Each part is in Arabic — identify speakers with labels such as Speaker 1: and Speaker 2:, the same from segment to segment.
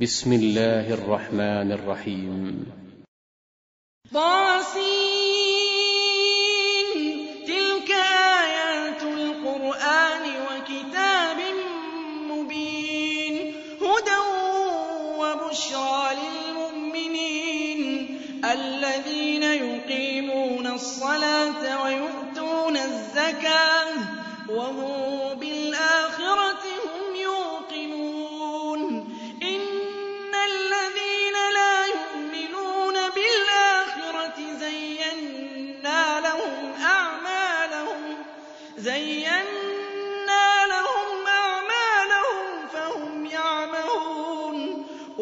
Speaker 1: بسم الله الرحمن الرحيم طاسين تلك آيات القرآن وكتاب مبين هدى وبشرى للمؤمنين الذين يقيمون الصلاة ويؤتون الزكاة وهم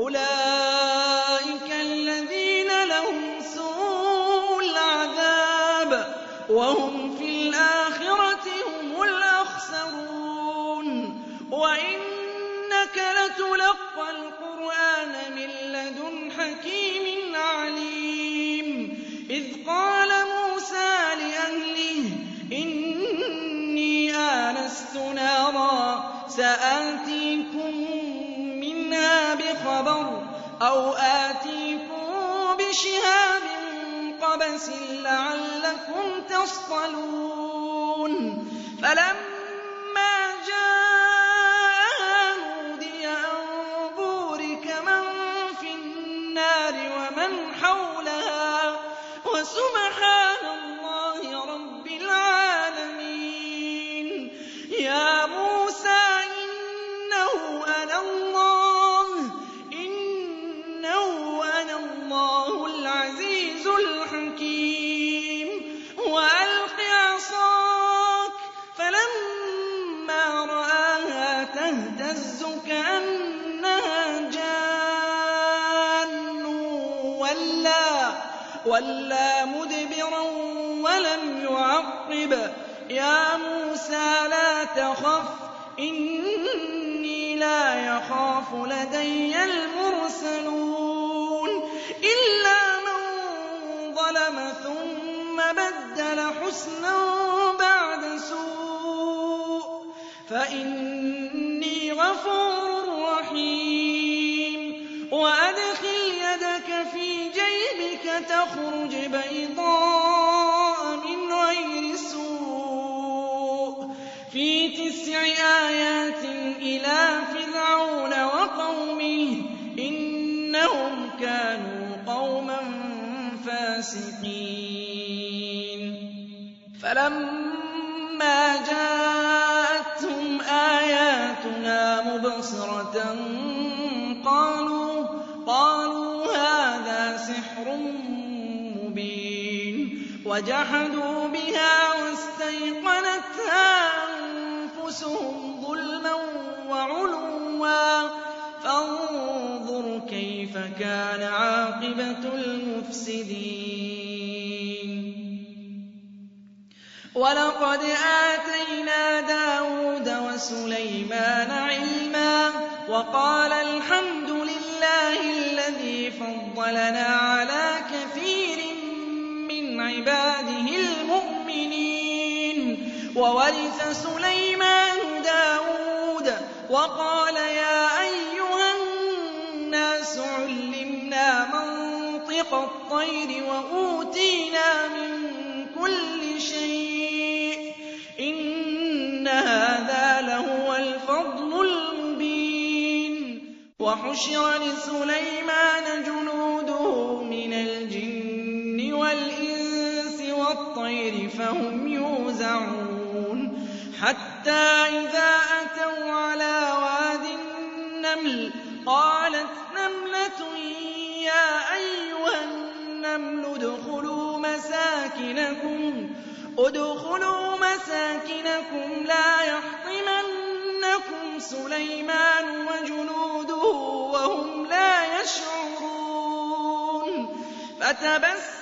Speaker 1: أولئك النَّاسِ لعلكم تصطلون فلما مُوسَىٰ لَا تَخَفْ إِنِّي لَا يَخَافُ لَدَيَّ الْمُرْسَلُونَ إِلَّا مَن ظَلَمَ ثُمَّ بَدَّلَ حُسْنًا بَعْدَ سُوءٍ فَإِنِّي غَفُورٌ رَّحِيمٌ وَأَدْخِلْ يَدَكَ فِي جَيْبِكَ تَخْرُجْ بَيْضَاءَ تِسْعِ آيَاتٍ إِلَىٰ فِرْعَوْنَ وَقَوْمِهِ ۚ إِنَّهُمْ كَانُوا قَوْمًا فَاسِقِينَ فَلَمَّا جَاءَتْهُمْ آيَاتُنَا مُبْصِرَةً قَالُوا هَٰذَا سِحْرٌ مُّبِينٌ وَجَحَدُوا بِهَا وَاسْتَيْقَنَتْهَا أنفسهم ظلما وعلوا فانظر كيف كان عاقبة المفسدين ولقد آتينا دَاوُودَ وسليمان علما وقال الحمد لله الذي فضلنا على كثير من عباده المؤمنين وورث سليمان وقال يا أيها الناس علمنا منطق الطير وأوتينا من كل شيء إن هذا لهو الفضل المبين وحشر لسليمان جنوده من الجن والإنس والطير فهم يوزعون حتى إذا قالت نملة يا أيها النمل ادخلوا مساكنكم ادخلوا مساكنكم لا يحطمنكم سليمان وجنوده وهم لا يشعرون فتبسم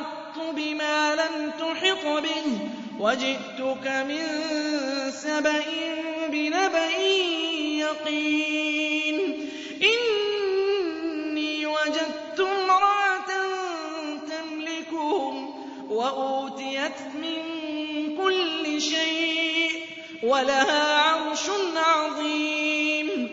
Speaker 1: لَمْ تُحِطْ بِهِ وَجِئْتُكَ مِن سَبَإٍ بِنَبَإٍ يَقِينٍ إِنِّي وَجَدتُّ امْرَأَةً تَمْلِكُهُمْ وَأُوتِيَتْ مِن كُلِّ شَيْءٍ وَلَهَا عَرْشٌ عَظِيمٌ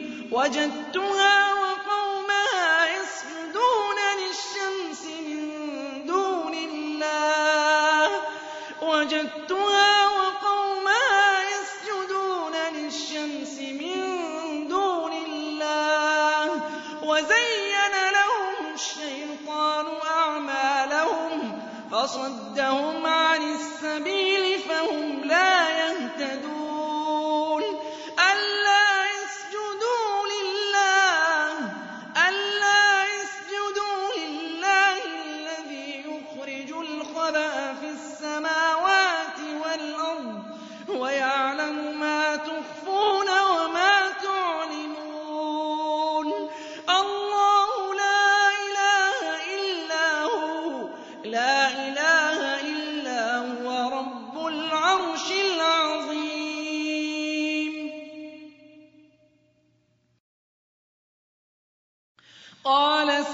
Speaker 1: وصدهم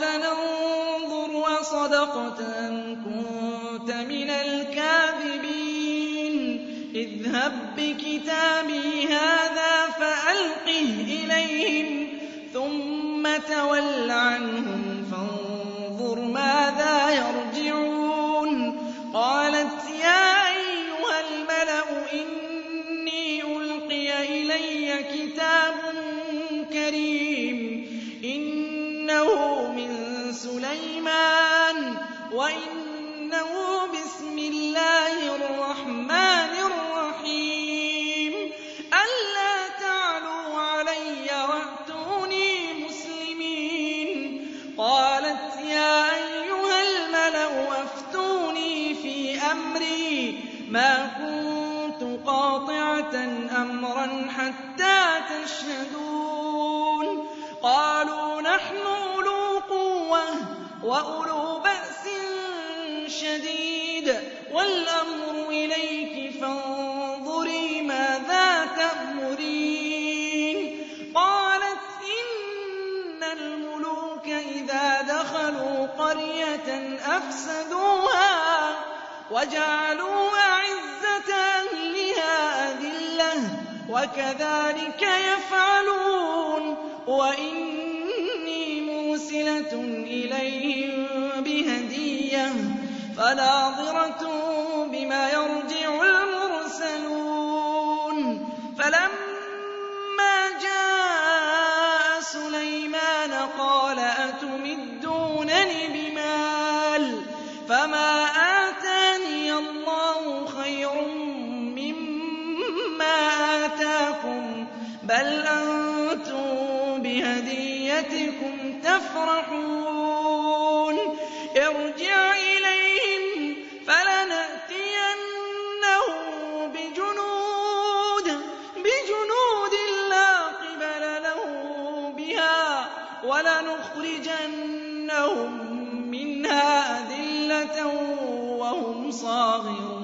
Speaker 1: فَنَنظُرْ أَصَدَقْتَ أَمْ كُنتَ مِنَ الْكَاذِبِينَ اذْهَب بِّكِتَابِي هَٰذَا فَأَلْقِهْ إِلَيْهِمْ ثُمَّ تَوَلَّ عَنْهُمْ فَانظُرْ مَاذَا يَرْجِعُونَ قال وكذلك يفعلون وإني مرسلة إليهم بهدية فناظرة بما يرجع المرسلون فلما جاء سليمان قال أتمدونني بمال فما بل أنتم بهديتكم تفرحون ارجع إليهم فلنأتينهم بجنود بجنود لا قبل لهم بها ولنخرجنهم منها أذلة وهم صاغرون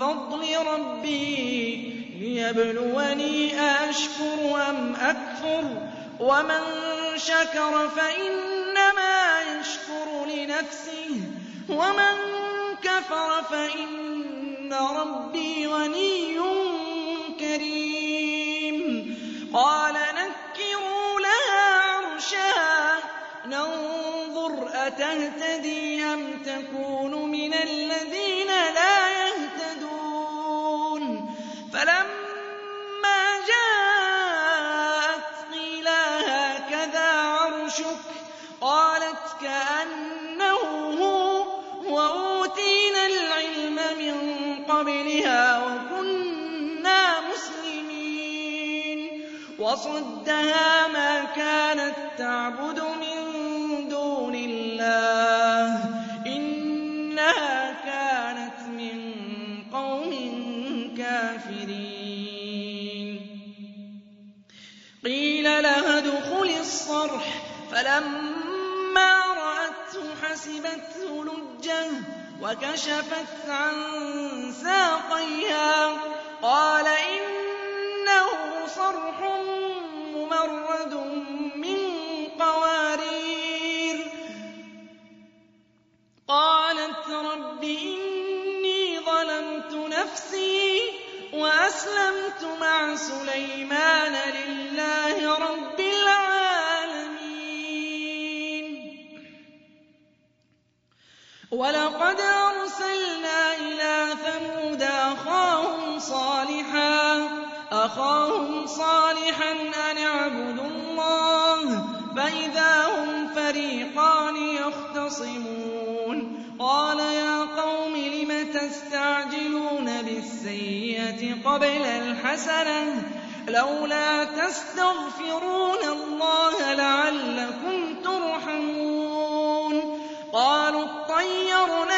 Speaker 1: فَضْلِ رَبِّي لِيَبْلُوَنِي أَأَشْكُرُ أَمْ أَكْفُرُ ۖ وَمَن شَكَرَ فَإِنَّمَا يَشْكُرُ لِنَفْسِهِ ۖ وَمَن كَفَرَ فَإِنَّ رَبِّي غَنِيٌّ كَرِيمٌ قَالَ نَكِّرُوا لَهَا عَرْشَهَا نَنظُرْ أَتَهْتَدِي أَمْ تَكُونُ مِنَ الَّذِينَ وَصَدَّهَا مَا كَانَت تَّعْبُدُ مِن دُونِ اللَّهِ ۖ إِنَّهَا كَانَتْ مِن قَوْمٍ كَافِرِينَ قِيلَ لَهَا ادْخُلِي الصَّرْحَ ۖ فَلَمَّا رَأَتْهُ حَسِبَتْهُ لُجَّةً وَكَشَفَتْ عَن سَاقِهَا أَسْلَمْتُ مَعَ سُلَيْمَانَ لِلَّهِ رَبِّ الْعَالَمِينَ وَلَقَدْ أَرْسَلْنَا إِلَىٰ ثَمُودَ أَخَاهُمْ صَالِحًا أَخَاهُمْ صَالِحًا أَنِ اعْبُدُوا اللَّهَ فَإِذَا هُمْ فَرِيقَانِ يَخْتَصِمُونَ قَالَ تَسْتَعْجِلُونَ بالسيئة قبل الحسنة لولا تستغفرون الله لعلكم ترحمون قالوا اطيرنا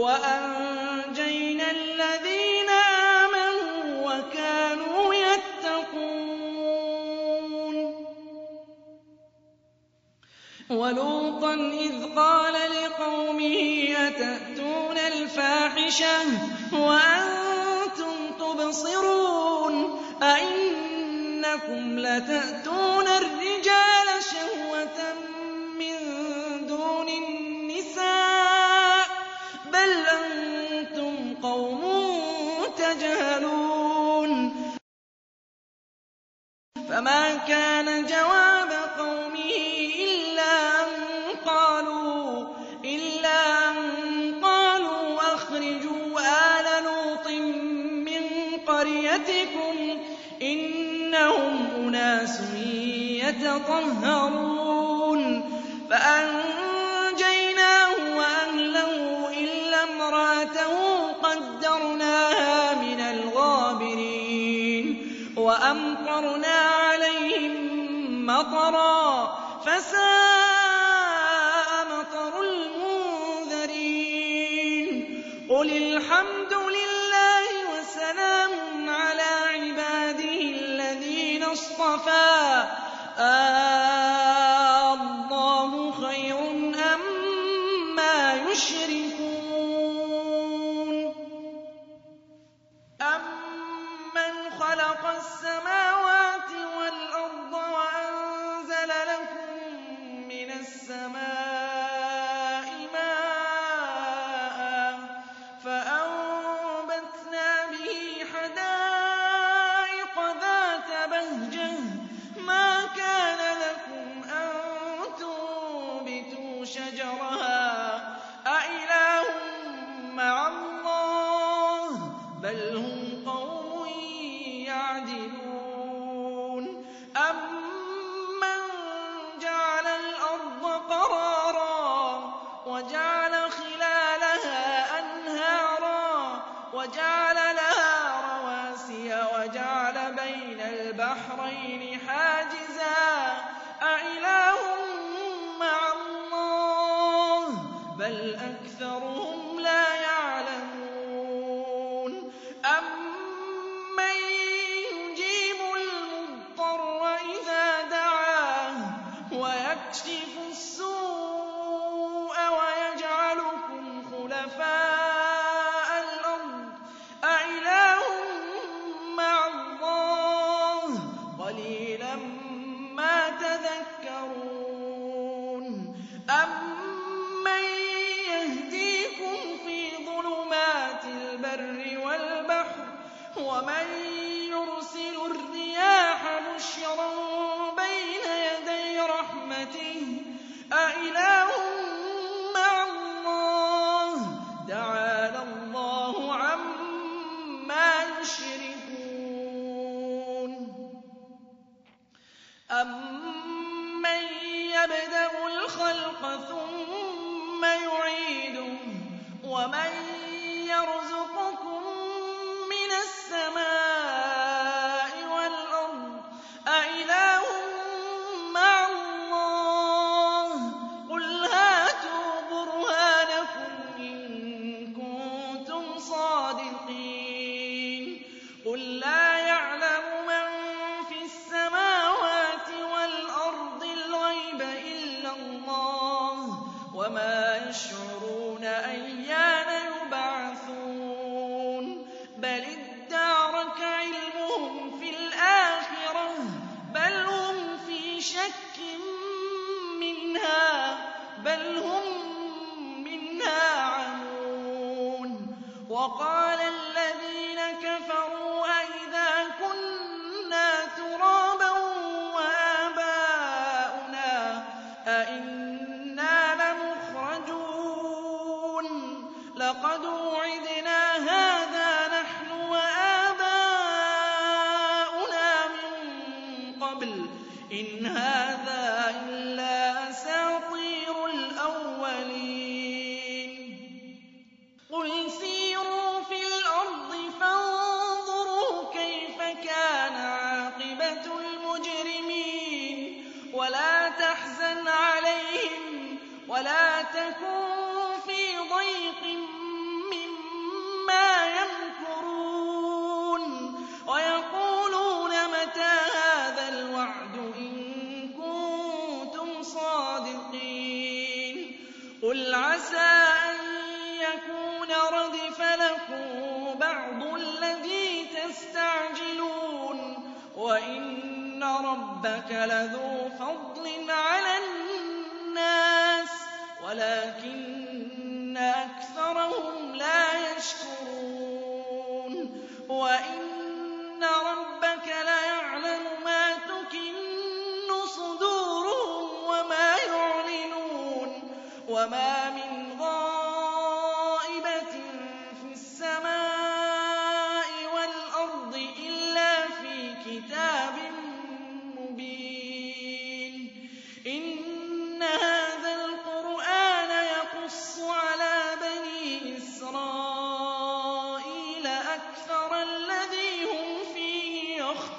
Speaker 1: وَأَنجَيْنَا الَّذِينَ آمَنُوا وَكَانُوا يَتَّقُونَ وَلُوطًا إِذْ قَالَ لِقَوْمِهِ أَتَأْتُونَ الْفَاحِشَةَ وَأَنتُمْ تُبْصِرُونَ أَئِنَّكُمْ لَتَأْتُونَ الرِّجَالَ بَلْ أَنتُمْ قَوْمٌ تَجْهَلُونَ فَمَا كَانَ جَوَابَ قَوْمِهِ إِلَّا أَن قَالُوا أَخْرِجُوا آلَ لُوطٍ مِّن قَرْيَتِكُمْ ۖ إِنَّهُمْ أُنَاسٌ يَتَطَهَّرُونَ أَمْطَرْنَا عَلَيْهِم مَّطَرًا وَجَعَلَ لَهَا رَوَاسِيَ وَجَعَلَ بَيْنَ الْبَحْرَيْنِ ومن يرسل الرياح بشرا بين يدي رحمته منها ربك لذو فضل على الناس ولكن أكثرهم لا يشكرون وإن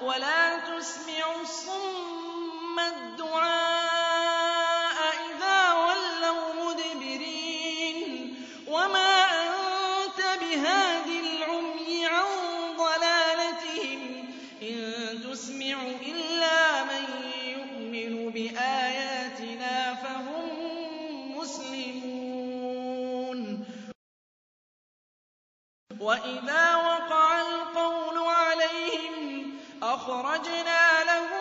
Speaker 1: ولا تسمع الصم الدعاء إذا ولوا مدبرين وما أنت بهاد العمي عن ضلالتهم إن تسمع إلا من يؤمن بآياتنا فهم مسلمون وإذا وَأَخْرَجْنَا لَهُم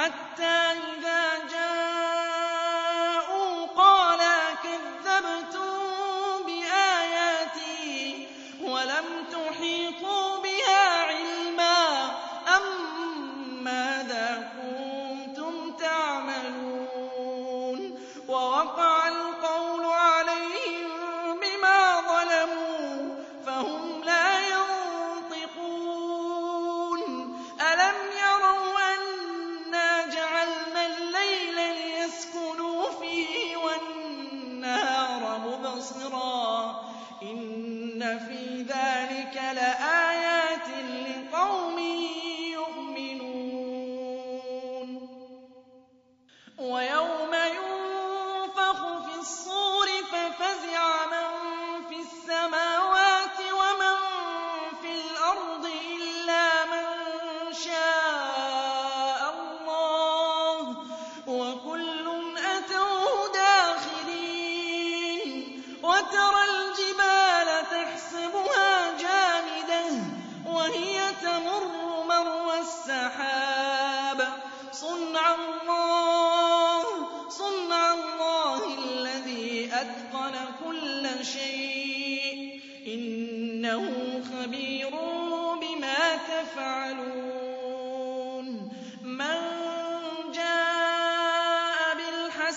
Speaker 1: حتى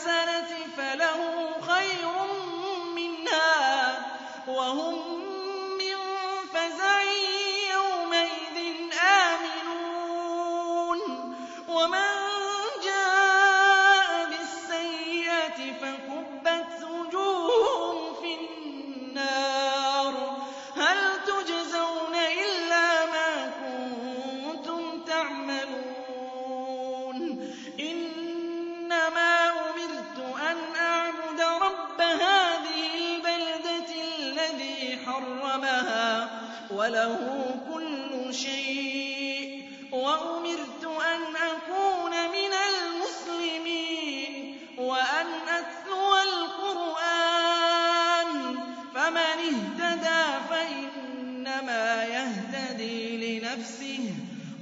Speaker 1: الْحَسَنَةِ فَلَا